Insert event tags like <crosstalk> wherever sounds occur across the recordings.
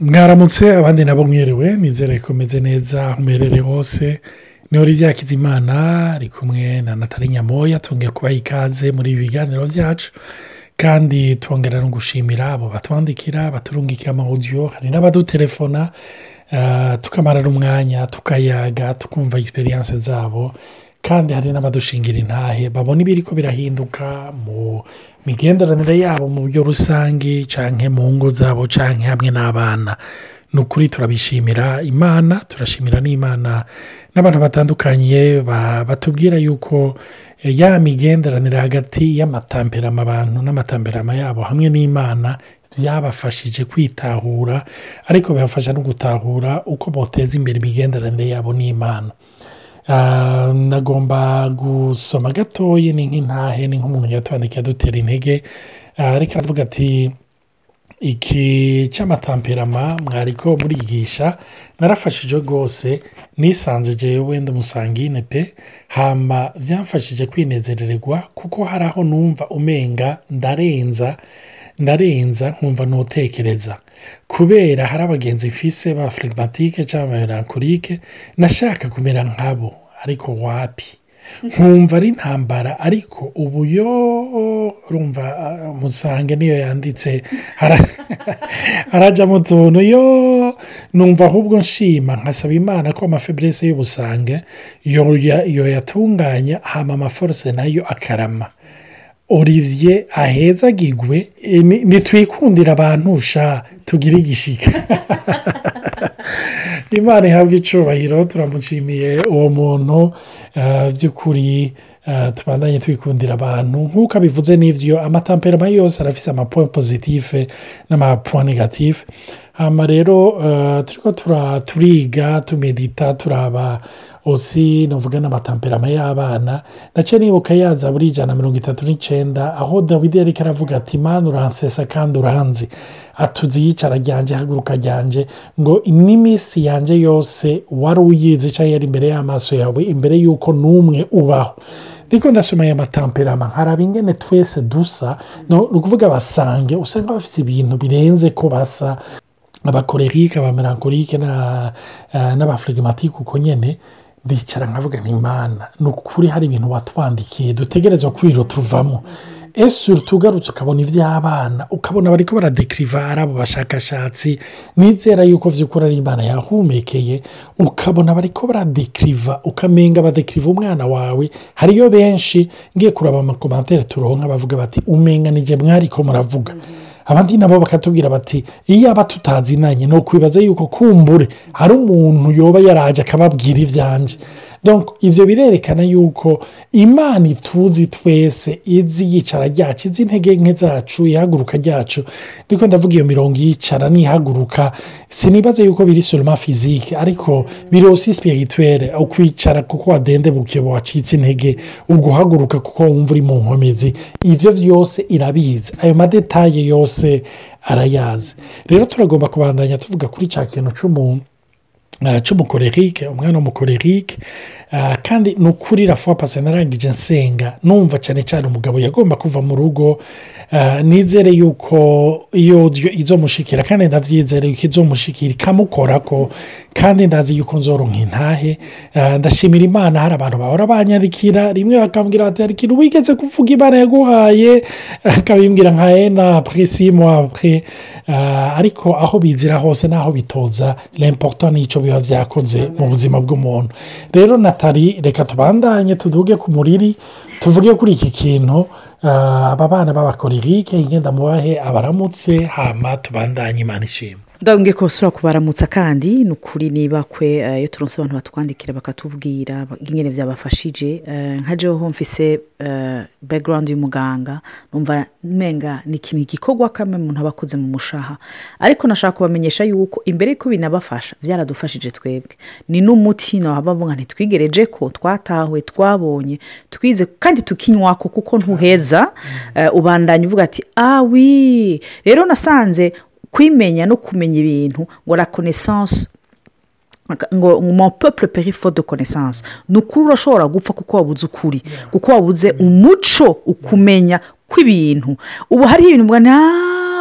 mwaramutse abandi nabo mwiriwe nizere ko umeze neza umerere hose. Niho ryakiza imana ari kumwe na natali nyamoya twongeye kubaha ikaze muri ibi biganiro byacu kandi twongera no gushimira abo batwandikira baturungikira amawudiyo hari n'abadutelefona tukamarana umwanya tukayaga tukumva egisperiyanse zabo. Kandi hari n'abadushingira intahe babona ibiri ko birahinduka mu migenderanire yabo mu buryo rusange cyangwa mu ngo zabo cyangwa hamwe n'abana. Ni ukuri turabishimira imana turashimira n'imana n'abantu batandukanye batubwira yuko ya migenderanire hagati y'amatamperama abantu n'amatamperama yabo hamwe n'imana byabafashije kwitahura ariko bibafasha no gutahura uko boteza imbere imigenderanire yabo n'imana. Nagomba gusoma gatoya ni nk'intahe ni nk'umuntu yatwandikiye adutera intege. Ariko aravuga ati iki cy'amatamperama mwariko murigisha narafashije rwose nisanze jewe wenda umusangine pe hama byamfashije kwinezererwa kuko hari aho numva umenga ndarenza ndarenza nkumva ntutekereza kubera hari abagenzi mfise ba firigimatike cyangwa melankorike nashaka kumera nkabo ariko wapi? Nkumva ari intambara ariko ubu yo urumva musange niyo yanditse harajya <laughs> mu tuntu yo numva ahubwo nshima nkasaba imana ko amafeburese y'ubusange yo yatunganya hama amaforose na yo akarama. Olivier ahezagirwe ntitwikundire abantu sha tugire igishika. <laughs> Imana ihabwa icubahiro turamushimiye uwo muntu. By'ukuri tubandanye twikundira abantu. Nk'uko abivuze n'ibyo amatamperama yose arafite amapuwa pozitife n'amapuwa negatife hano rero turi turiga tumedita turaba osi nuvuga n'amatamperama y'abana. Nacyo nibuka yaza buri ijana na mirongo itatu n'icyenda aho dawidi yari aravuga ati mani uransesa kandi uranzi. Atuzi yicara ryanje haguruka ryanje ngo n'iminsi yanjye yose wari uyizi cyangwa yari imbere y'amaso yawe imbere y'uko n'umwe ubaho. Ndiko ndasoma aya matamperama. Haraba ingene twese dusa ni ukuvuga basange usanga bafite ibintu birenze ko basa. Abakorerike abamelankorike n'abafirigimatike uko nyine ndicara nkavuga ni imana ni ukuri hari ibintu watwandikiye dutegerezwa kwirotuvamo ese tugarutse ukabona iby'abana ukabona bari ko baradekiriva ari abo bashakashatsi nizera yuko by'ukuri ari imana yahumekeye ukabona bari ko baradekiriva ukamenga badekiriva umwana wawe hariyo benshi ngiye kureba amakomantere turonka bavuga bati umenga nijye mwari ko muravuga. Abandi nabo bakatubwira bati iyo aba tutazinanye ni ukwibaza yuko kumbure hari umuntu yoba yaraje akababwira ibyanjye ibyo birerekana yuko imana ituzi twese izi yicara ryacu izi intege nke zacu ihaguruka ryacu. Ndiko ndavuga iyo mirongo yicara n'ihaguruka. Sinibaze yuko biri soroma fizike ariko biri osi sipirituwere ukwicara kuko wadendebukiye wacitse intege uguhaguruka kuko wumva uri mu nkomezi. Ibyo byose irabizi. Ayo madetaye yose arayazi. Rero turagomba kubandanya tuvuga kuri cya kintu cy'umuntu cy'umukorerike umwana w'umukorerike kandi ni ukuri rafuwa pasi narangije nsenga numva cyane cyane umugabo yagomba kuva mu rugo. Nizere yuko iyo izo mushikira kandi ndabyizere yuko izo mushikira ikamukora ko kandi ndazi yuko nzoronka intahe ndashimira imana hari abantu bahora banyandikira rimwe bakambwira bati hari ikintu wigeze kuvuga imana yaguhaye? <laughs> Akabimbwira nka ena purisimu apure ariko aho bizira hose n'aho bitoza rempoto n'icyo biba byakoze mu buzima bw'umuntu. Rero natali reka tubandanye tuduge ku muriri tuvuge kuri iki kintu aba bana b'abakorerike ingenda mubahe abaramutse hama tubandanye imana ishima ndabona ko basura kubaramutsa kandi ni ukuri niba kwe iyo turonse abantu batwandikira bakatubwira ingene byabafashije nka jeho mfise background y'umuganga numva menga ni ikintu gikorwa kamwe umuntu aba akoze mu mushaha. Ariko nashaka kubamenyesha yuko imbere y'uko binabafasha byaradufashije twebwe. Ni n'umuti bavuga ntitwigereje ko twatahuye twabonye twize kandi tukinywa ko kuko ntuheza. Ubandanya uvuga ati awi rero nasanze kwimenya no kumenya ibintu ngo la connaissance ngo mu pepure perifo de connaissance. Ni ukuri urashobora gupfa kuko wabuze ukuri kuko wabuze umuco ukumenya kw'ibintu. Ubu hariho ibintu mbona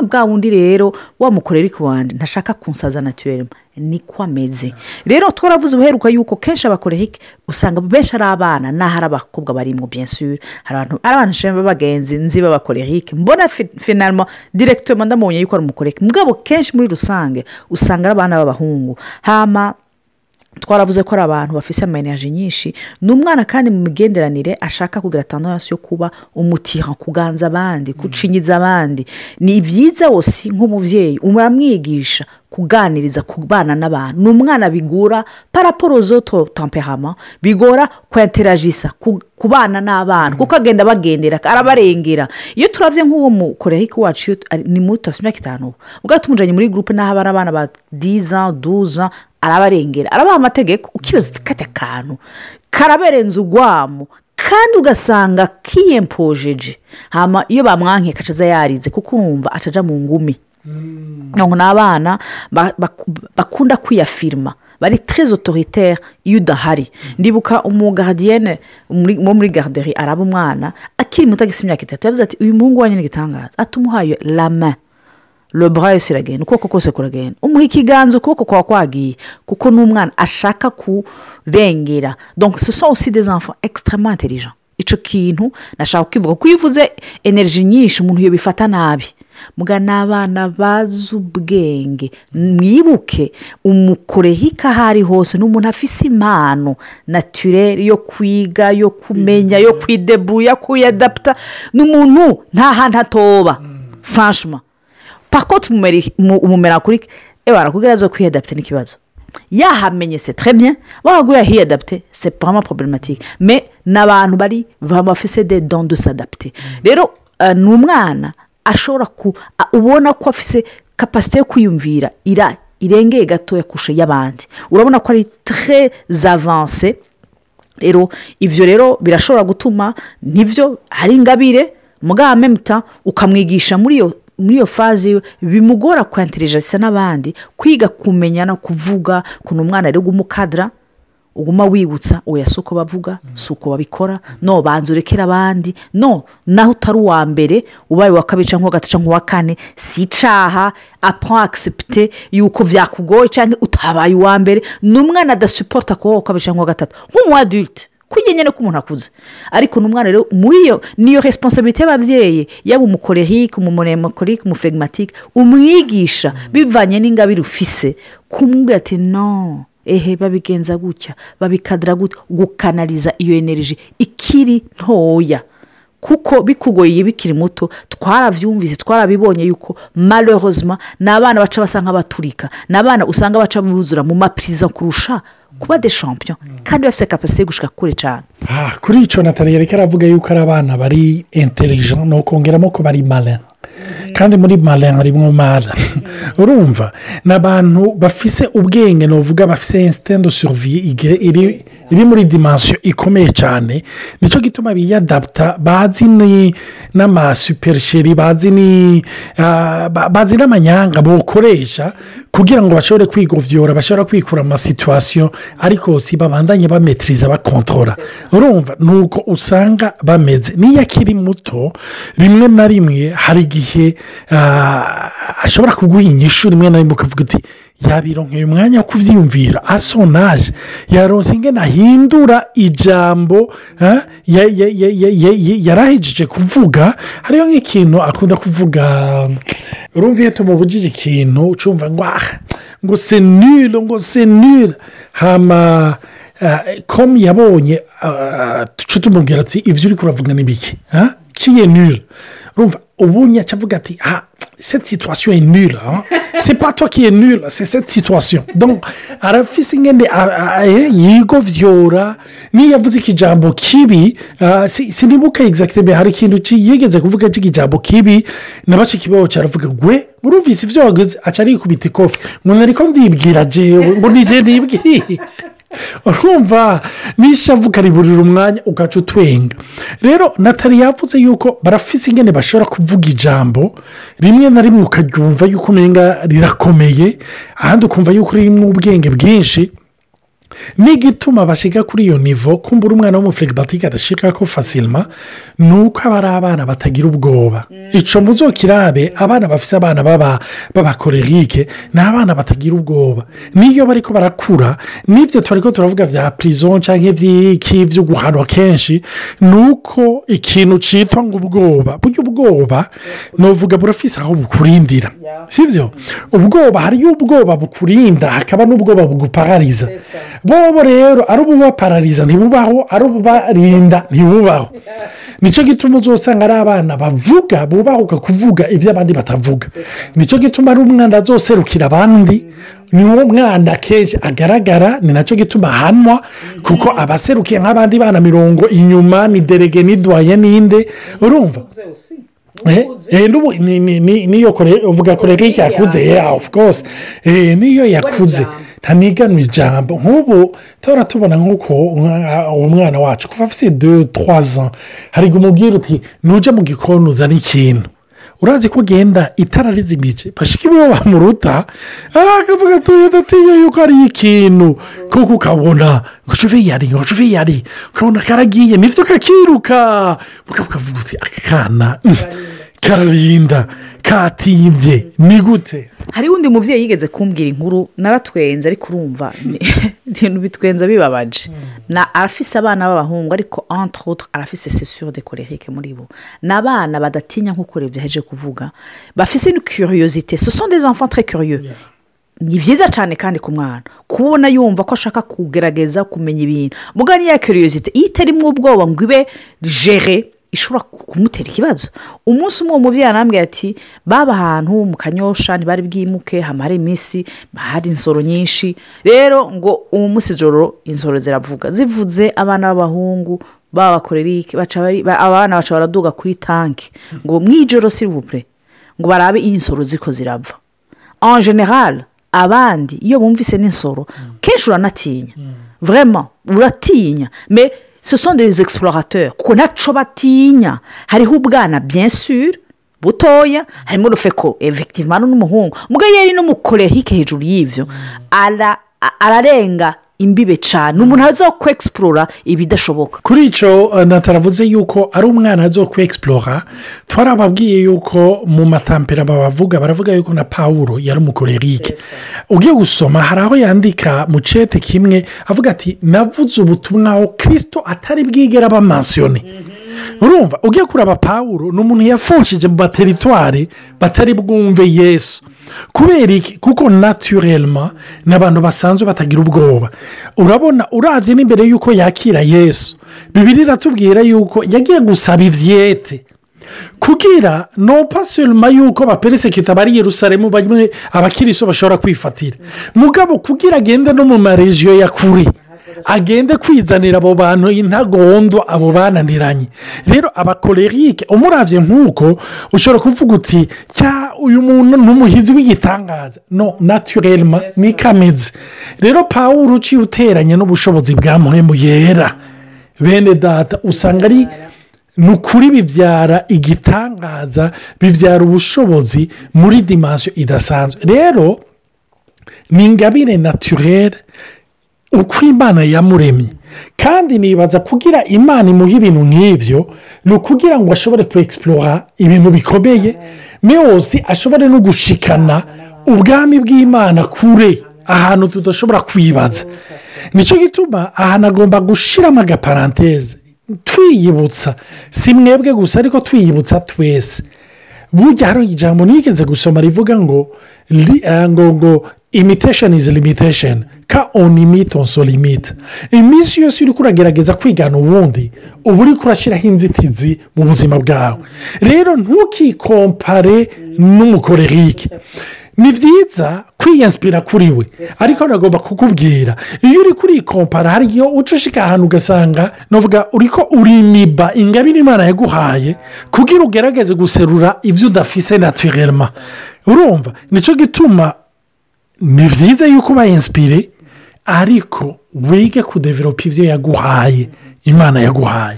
bwa wundi rero wa mukorera wandi ntashaka kunsaza naturere niko ameze. Rero twaravuze ubuheruka yuko kenshi abakorehike usanga benshi ari abana n'aho ari abakobwa barimo byensuri hari abantu nshinzwe b'abagenzi nzi b'abakorehike mbona finalima direkitoma ndamubonye yuko ari umukorehike mugabo kenshi muri rusange usanga ari abana b'abahungu. Hama twaravuze ko ari abantu bafite amayenaje nyinshi ni umwana kandi mu migenderanire ashaka kugira tandansi yo kuba umutira kuganza abandi gucinyiza abandi. Ni byiza wose nk'umubyeyi uramwigisha kuganiriza kubana n'abantu. Ni umwana bigora paraporo zoto tamperama bigora kweteragisa kubana n'abana kuko agenda bagendera arabarengera. Iyo turabye nk'uwo mukorehike wacu ni muto afite imyaka itanu. Ubwo tumujyanye muri gurupe n'aho abana ba diza duza arabarengera. Arabaha amategeko ukibaza kate akantu karaberenza urwamo kandi ugasanga kiyempojeje. Hama iyo bamwanke kacaza yarize kuko urumva acaja mu ngumi. Ni abana bakunda kwiyafirima bari tereze otoritere iyo udahari. Ndibuka umugaradiyene wo muri garideri araba umwana akiri muto agisa imyaka itatu yavuze ati uyu muhungu wanyu ni igitangaza. Atumuhaye rama robura yose iragenda ukuboko kose kuragenda umuha ikiganza ukuboko kwawe kwagiye kuko n'umwana ashaka kurengera. Donk ce sont aussi des enfants extrêmement intelligents. Icyo kintu nashaka kukivuga. Kuko iyo uvuze energy nyinshi umuntu bifata nabi. Muga ni abana bazi ubwenge. Mwibuke umukorehika aho ari hose ni umuntu afise impano naturere yo kwiga yo kumenya yo kwidebuya kuyadaputa ni umuntu nta hantu hatoba franchement. Pakoti umumera kuri barakubwira zo kwiyadapte n'ikibazo yahamenye se trebye wahaguye ahiyadapte se pama problematike me ni abantu bari bafise de don de sadapte rero ni umwana ashobora ku ubona ko afise kapasite yo kwiyumvira irengeye gatoya kurusha y'abandi urabona ko ari tre avanse rero ibyo rero birashobora gutuma ni byo hari ingabire mugabo memuta ukamwigisha muri iyo muri iyo faze bimugora kwanterejasa n'abandi kwiga kumenya no kuvuga ukuntu umwana ari umukadara uguma wibutsa oya si uko bavuga si uko babikora no banza urekera abandi no naho utari uwa mbere ubaye uwa kabiri cyangwa uwa gatatu cyangwa uwa kane si icyaha apfa akisepute yuko byakugoye cyangwa utabaye uwa mbere ni umwana adasuporota kuba uwa kabiri cyangwa uwa gatatu. Nk'umu adirite kujya nyine ko umuntu akuze. Ariko ni umwana rero muri iyo niyo resiponsabite y'ababyeyi yaba umukorehike umumoremokorike umuferegimatike umwigisha bivanye n'ingabire ufise kumubwira ati no ehe babigenza gutya babikadira gutya. Gukanariza iyo energy ikiri ntoya. Kuko bikugoye bikiri muto twarabyumvise twarabibonye yuko marehozima ni abana baca basa nk'abaturika. Ni abana usanga baca buzura mu mapirizo kurusha kuba de champion kandi bafite kapasite yo gushaka kure cyane kuri icyo natali reka aravuga yuko ari abana bari intelligent ni ukongeramo ko bari mara kandi muri mara harimo mara urumva ni abantu bafise ubwenge ni uvuga bafise insitendo suruviye iri muri dimansiyo ikomeye cyane ni cyo gituma biyadaputa bazi n'amasuperisheri bazi n'amanyanga bokoresha kugira ngo bashobore kwigovyora bashobora kwikura amasituwasiyo ariko si babandanye bametiriza bakontora urumva ni uko usanga bameze. N'iyo akiri muto rimwe na rimwe hari igihe ashobora kuguha inyishu rimwe na rimwe ukavuga uti yabironkeye umwanya wo kubyiyumvira asonaje yaronse ingana ahindura ijambo yarahejeje kuvuga. Hariyo nk'ikintu akunda kuvuga urumva iyo tumubujije ikintu ucumva ngo ngo senire ngo senire hama komu yabonye duce tumubwira ati ibyo uri kuravuga ni bike kiye nire urumva ubu nyaca avuga ati ha cette situation est nulle hein? <laughs> c'est pas toi qui est nul c'est cette situation. Donc arafise ingene yigovyora niyo yavuze ikijambo kibi uh, sinibuka exactement hari ikintu yigeze kuvuga cy'ikijambo kibi na bashiki babo cyaravuga gwe urumvise ibyo waguze aca arikubita ikofi ngo nariko ndibwira jewe ngo <laughs> nije ndibwiye urumva n'ishavu ukariburira umwanya ugaca utwenga. Rero natali yavuze yuko barafise ingene bashobora kuvuga ijambo rimwe na rimwe ukaryumva yuko umenga rirakomeye ahandi ukumva yuko ririmo ubwenge bwinshi. N'igituma bashiga kuri iyo nivo kumbura umwana w'umufirigibatike adashika ko fasilima ni uko aba ari abana batagira ubwoba. Icyo muzo kirabe abana bafite abana b'abakorerike ni abana batagira ubwoba. N'iyo bari ko barakura n'ibyo turi ko turavuga bya pirizo cyangwa iby'iki byo guhanwa kenshi ni uko ikintu cyitwa ngo ubwoba. Burya ubwoba ni uvuga burafise aho bukurindira. Si byo ubwoba hariyo ubwoba bukurinda hakaba n'ubwoba buguparariza. Bobo rero ari ububaparariza ntibubaho ari ububarinda ntibubaho. Nicyo gituma uzasanga ari abana bavuga bubahuka kuvuga ibyo abandi batavuga. Nicyo gituma ari umwana azoserukira abandi. Ni wo mwana kenshi agaragara ni na cyo gituma ahanwa kuko abaserukiye nk'abandi bana mirongo inyuma ni derege nidwaye ninde urumva? Niyo uvuga korerike yakuze ya ofu kose niyo yakuze. ntaniganwa ijambo. Nk'ubu tuhora tubona nk'uko uwo mwana wacu kuva afite de twaza hari umubwira uti nujya mu gikoni uzana ikintu. Urazi ko ugenda itara rizimije bashika iwe bamuruta akavuga ati ndatinya yuko ari ikintu kuko ukabona ngo uve yari ngo uve yari ukabona karagiye ni byo kakiruka ukavuga uti aka kana kararinda katibye ni gute hari undi mubyeyi yigeze kumbwira inkuru naratwenze ariko urumva <laughs> ibintu bitwenza bibabaje. Na arafise abana b'abahungu ariko entre arafise sesure de korerike muri bo. Ni abana badatinya nk'uko urebye aheje kuvuga. Bafise ni curiosité. Ce sont des enfants très curieux. Ni byiza cyane kandi ku mwana. Kubona yumva ko ashaka kugerageza kumenya ibintu. Mugani ya curiosité iyo itarimo ubwoba ngo ibe jere ishobora kumutera ikibazo. Umunsi umwe umubyeyi arambwira ati baba ahantu mu kanyosha ntibari bwimuke hamara iminsi hari insoro nyinshi. Rero ngo uwo munsi ijoro insoro ziravuga. Zivuze abana b'abahungu babakorerike abana baca baraduga kuri tanki. Ngo mu ijoro sirivupure ngo barabe iyi nsoro ziko zirava. En general abandi iyo bumvise n'insoro kenshi uranatinya. Vurema uratinya. Me ce sont des explorateurs. Kuko ntaco batinya hariho ubwana bien sûr. Butoya. Harimo urufeko evekitivima n'umuhungu. Mbwa yari n'umukorehike hejuru y'ibyo ararenga. Imbibe cyane umuntu azo kwegisiporora ibidashoboka. Kuri icyo nataravuze yuko ari umwana azo kwegisiporora twarababwiye yuko mu matampera babavuga baravuga yuko na paul yari umukorerike. Ugiye gusoma hari aho yandika mu cete kimwe avuga ati navuze ubutumwa aho kirisito atari bwigera bamansiyone urumva ugiye kureba paul ni umuntu yafunshije mu materitwari batari bwumve yesu. Kubera iki? Kuko naturelma ni abantu basanzwe batagira ubwoba. Urabona urabye n'imbere y'uko yakira yesu. Bibiri iratubwira yuko yagiye gusaba ibyete kugira no pasoroma y'uko baperesekita bari Yerusalemu bamwe abakiriso bashobora kwifatira. Mugabo kugira agende no mu marejiyo ya kure. Agende kwizanira abo bantu intagondo abo bananiranye. Rero abakorerike umurabye nk'uko ushobora kuvuga uti cya uyu muntu ni umuhinzi w'igitangaza. No naturelma ni kameze. Rero paul uciye uteranye n'ubushobozi bwa muhemu yera. Bene data usanga ari ni ukuri bibyara igitangaza bibyara ubushobozi muri dimansiyo idasanzwe. Rero ni ingabire naturere uko imana yamuremye kandi nibaza kugira imana imuha ibintu nk'ibyo ni ukugira ngo ashobore kwegisiporora ibintu bikomeye yose ashobore no gushikana ubwami bw'imana kure ahantu tudashobora kwibaza. Nicyo gituma ahantu agomba gushyiramo agaparanteze. Twiyibutsa. Si mwebwe gusa ariko twiyibutsa twese. Burya hari ijambo nigeze gusoma rivuga ngo ngo ngo imitesheni izi limitesheni ka onimiti onso limiti iminsi yose uri kuragerageza kwigana ubundi uba uri kurashyiraho inzitizi mu buzima bwawe. Rero ntukikompare n'umukorerike ni byiza kwiyasipira kuri we ariko nagomba kukubwira. Iyo uri kurikompara hari igihe uca ushika ahantu ugasanga navuga uri ko urimiba ingabire imana yaguhaye kugira ugerageze guserura ibyo udafise naturelma urumva? Nicyo gituma ni byiza yuko uba insipire ariko wige kudeveropa ibyo yaguhaye imana yaguhaye.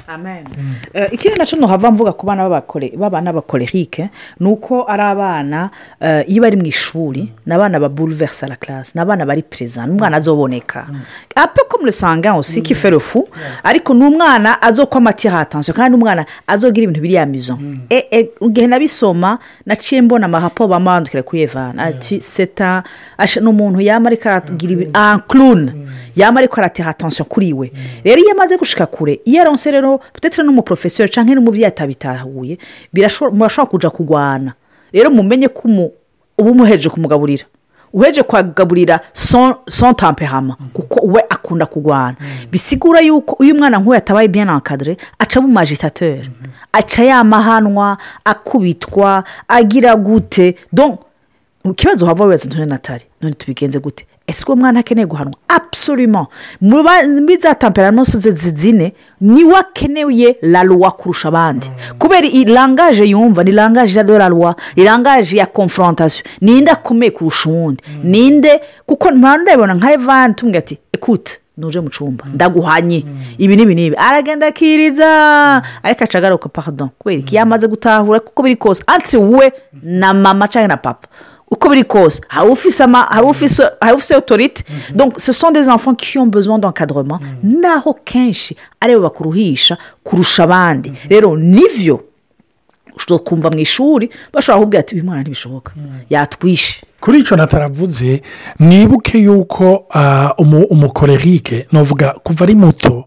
Eh, ikindi na cyo ntuhava mvuga ku bana b'abana b'abakorerike ni uko ari abana eh, iyo bari mu ishuri ni abana ba bouleverse la classe ni abana bari perezida ni umwana azoboneka ape aussi qui fait le fou ariko ni umwana azokwama atira attention kandi ni umwana azogira ibintu biri E- e, igihe nabisoma naciye mbona amahapo bamandukira kuri evana ati seta ni umuntu yama ariko aragira ibintu yama ariko aratira attention kuri we. Rero iyo amaze gushika kure iyo aronse rero peut-être n'umuprofesori cyangwa n'umubyeyi atabitahuye birasho- murashobora kuja kurwana rero mumenye ko uba umuheje kumugaburira. Uheje kugaburira son son temperament kuko we akunda kurwana bisigura yuko iyo umwana nk'uyu atabaye bien encadré aca aba umagitateur aca yamahanwa akubitwa agira gute. Donc ikibazo hava wibaza ntone natali none tubigenze gute. Ese uwo mwana akeneye guhanwa absolument. Muri za temperament ze zine ni we akeneye la loi kurusha abandi kubera iyi langaje yumva ni langaje de la loi ilangaje ya confrontation. Ninde akomeye kurusha uwundi? Ninde kuko ndabibona nka evani tumwe ati ekute nuje mu cyumba ndaguhanye. Ibi n'ibi n'ibi. Aragenda akiriza. Ariko aca agaruka pardon. Kubera iki yamaze gutahura kuko biri kose. Antire we na mama cyangwa na papa. Uko biri kose hari ufise ama hari ufise hari ufise otorite donc ce sont des enfants qui ont besoin d'encadrement. Naho kenshi ari bo bakuruhisha kurusha abandi. Rero nivyo ushobora kumva mu ishuri bashobora kukubwira ati uyu mwana ntibishoboka. Yatwishe. Kuri icyo nataravuze mwibuke yuko ah, umu- umukorerike navuga kuva ari muto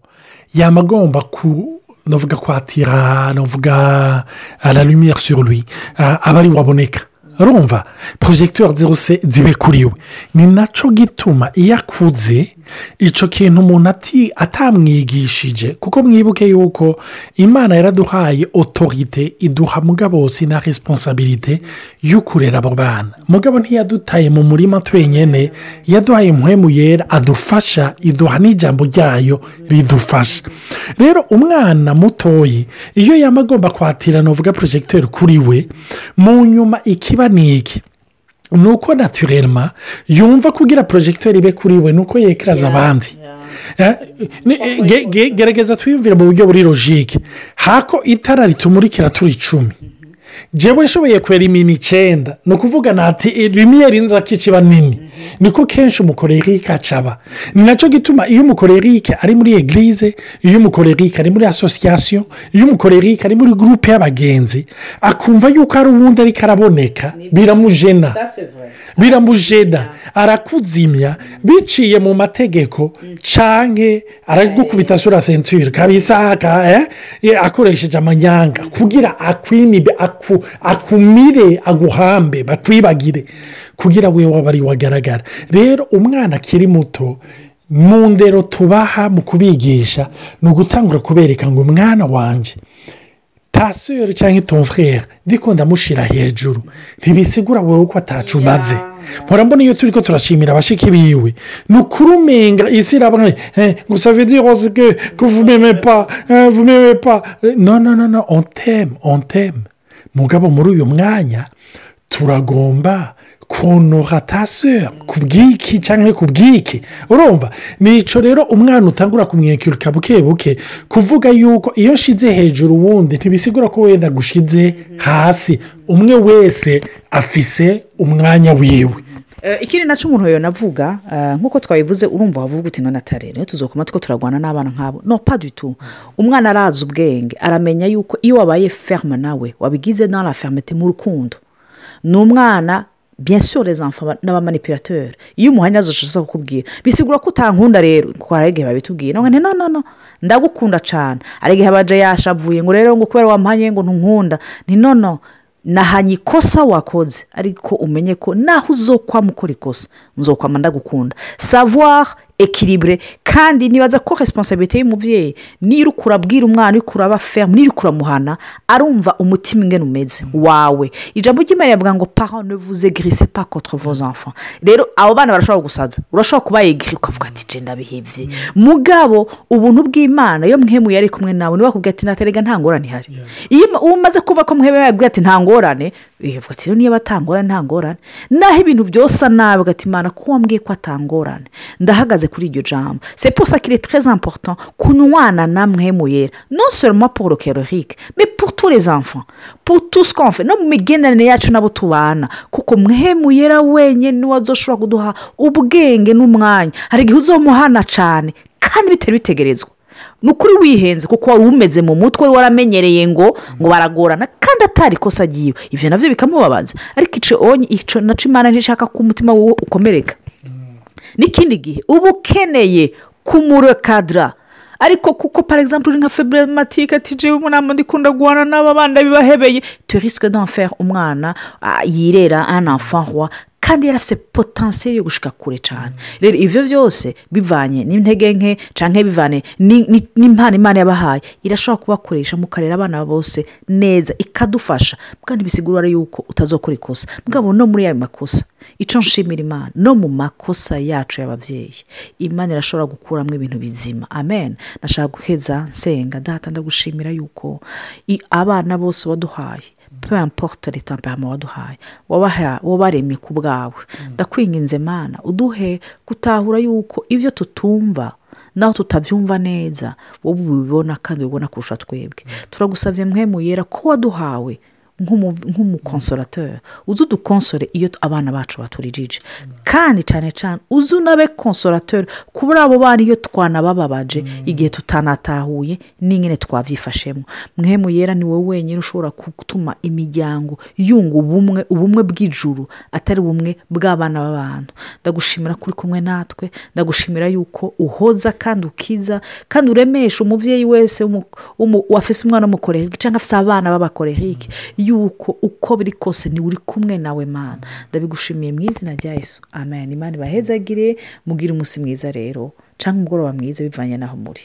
yaba agomba ku navuga kwatira navuga la lumière sur lui ah, aba ari waboneka urumva porojegiteri zose zibe kuri we. Ni na cyo gituma iyo akuze icyo kintu umuntu ati atamwigishije kuko mwibuke yuko imana yaraduhaye otorite iduha mugabo si na resiponsabirite yo kurera abo bana. Mugabo ntiyadutaye mu murima twenyine yaduhaye impwemu yera adufasha iduha n'ijambo ryayo ridufasha. Rero umwana mutoyi iyo yaba agomba kwatira navuga porojegiteri kuri we mu nyuma ikiba ni iki ni uko naturelma yumva kugira porojegiteri ibe kuri we ni uko yekeraza abandi. Eh, eh, gerageza twiyumvire mu buryo buri logike hako itara ritumurikira turi icumi. Jewe nshoboye kwera imini icyenda. Ni ukuvuga nati rimiyeri nzako ikiba nini? Niko kenshi umukorerike acaba. Ni na cyo gituma iyo umukorerike ari muri egirize iyo umukorerike ari muri asosiyasiyo iyo umukorerike ari muri gurupe y'abagenzi akumva yuko hari uwundi ariko araboneka. Biramujena. Biramujena. Arakuzimya. Biciye mu mategeko. Canke aragukubita sura sentire kabisa eh, eh, akoresheje amanyanga. Kugira akwimibe akumire aguhambe bakwibagire kugira we waba ari wagaragara. Rero umwana akiri muto mu ndero tubaha mu kubigisha ni ugutangura kubereka ngo umwana wanjye taseri cyangwa itomfurere ndiko ndamushyira hejuru. Ntibisigura wowe ko atacu umaze mpora mbona iyo turi ko turashimira abashiki biwe. Ni ukurumenga isi irabona gusa vidi rose ke que vous m'aimez pas eh, vous m'aimez mugabo muri uyu mwanya turagomba konora taseri ku bw'iki cyangwa ku bw'iki urumva? Nicyo rero umwana utangura kumwekirika buke buke kuvuga yuko iyo nshize hejuru uwundi ntibisigura ko wenda gushize hasi. Umwe wese afise umwanya wiwe. Ikindi na cyo umuntu yonavuga eh, nk'uko twabivuze urumva wavuga uti none atari rero tuzokoma two turarwana n'abana nk'abo. No pas du tout. Umwana arazi ubwenge aramenya yuko iyo wabaye ferme nawe wabigize dans la fermete mu rukundo. Ni umwana bien sûr les enfants n'abamanipulateurs. Iyo umuhanya azoshaka kukubwira bisigura ko utankunda rero. Kuko hari igihe babitubwira ngo no no ndagukunda cyane hari igihe abaje yashavuye ngo rero ngo kubera wampanye ngo ntunkunda. Ni no no nahanye ikosa wakoze. Ariko umenye ko naho uzokwama ukora ikosa. Nzokwama ndagukunda. Savoir ekiribure kandi nibaza ko resiponsabirite y'umubyeyi niyo uri kurabwira umwana uri kuraba ferme niyo uri kuramuhana arumva umutima ingana umeze. Wawe. Ijambo ry'imana rivuga ngo parent ne vous egrise pas contre vos enfants. Rero abo bana barashobora gusaza. Urashobora kuba yegiri ukavuga ati jenda bihebye mugabo ubuntu bw'imana iyo mwemuye ari kumwe nawe niba bakubwira ati naterega nta ngorane ihari. Iyo umaze kuba ko mwemuye yabwira ati nta ngorane bivuga ati niba atangorane nta ngorane. Naho ibintu byose nabi ugati imana ko wambwiye ko atangorane ndahagaze kuri iryo jambo. C'est pour ça qu'il est très important kunywana na mwemu yera non seulement pour le kerorike mais pour tous les enfants. Pour tout ce qu'on fait. No mu migenderanire yacu n'abo tubana kuko mwemu yera wenyine ni we azoshobora kuduha ubwenge n'umwanya hari igihe uzomuhana cyane kandi bitari bitegerezwa ni ukuri wihenze kuko wari umeze mu mutwe waramenyereye ngo ngo baragorana kandi atari ikosa agiye ibyo na byo bikamubabaza ariko icyo naco imana ntishaka ko umutima ukomereka n'ikindi gihe uba ukeneye kumurekadara ariko kuko par exemple uri nka febrematike ati jewe umunama ndikunda guhana n'aba bana bibahebeye tu risque d'en faire umwana yirera un enfant roi. Kandi yari afite potensiyo yo gushika kure cyane rero ibyo byose bivanye n'intege nke cyangwa bivanye n'impano imana yabahaye irashobora kubakoresha mukarera abana bose neza ikadufasha. Kandi bisigura yuko utazokora ikosa. Mugabo no muri ayo makosa icyo nshimira imana no mu makosa yacu y'ababyeyi imana irashobora gukuramo ibintu bizima. Amen. Nashaka guheza nsenga data ndagushimira yuko abana bose waduhaye peu importe les temperament waduhaye wabaremye ku bwawe. Ndakwinginze mana uduhe gutahura yuko ibyo tutumva naho tutabyumva neza wowe ubibona kandi ubibona kurusha twebwe. Turagusabye mwe yera ko waduhawe. Nk'umukonsorateri uzi udukonsore iyo abana bacu baturirije kandi cyane cyane uzi unabe konsorateri kubura abo bana iyo twanabababaje igihe tutanatahuye n'ingene twabyifashemo mwe yera ni wowe wenyine ushobora gutuma imiryango yunga ubumwe ubumwe bw'ijuru atari bumwe bw'abana b'abantu. Ndagushimira ko uri kumwe natwe ndagushimira yuko uhoza kandi ukiza kandi uremesha umubyeyi wese wafise umwana w'umukorerike cyangwa afite abana b'abakorerike yuko uko biri kose ni we uri kumwe nawe mana. Ndabigushimiye mu izina rya Yesu. Amen. Imana ibahezagire mugire umunsi mwiza rero cyangwa umugoroba mwiza bivanye n'aho muri.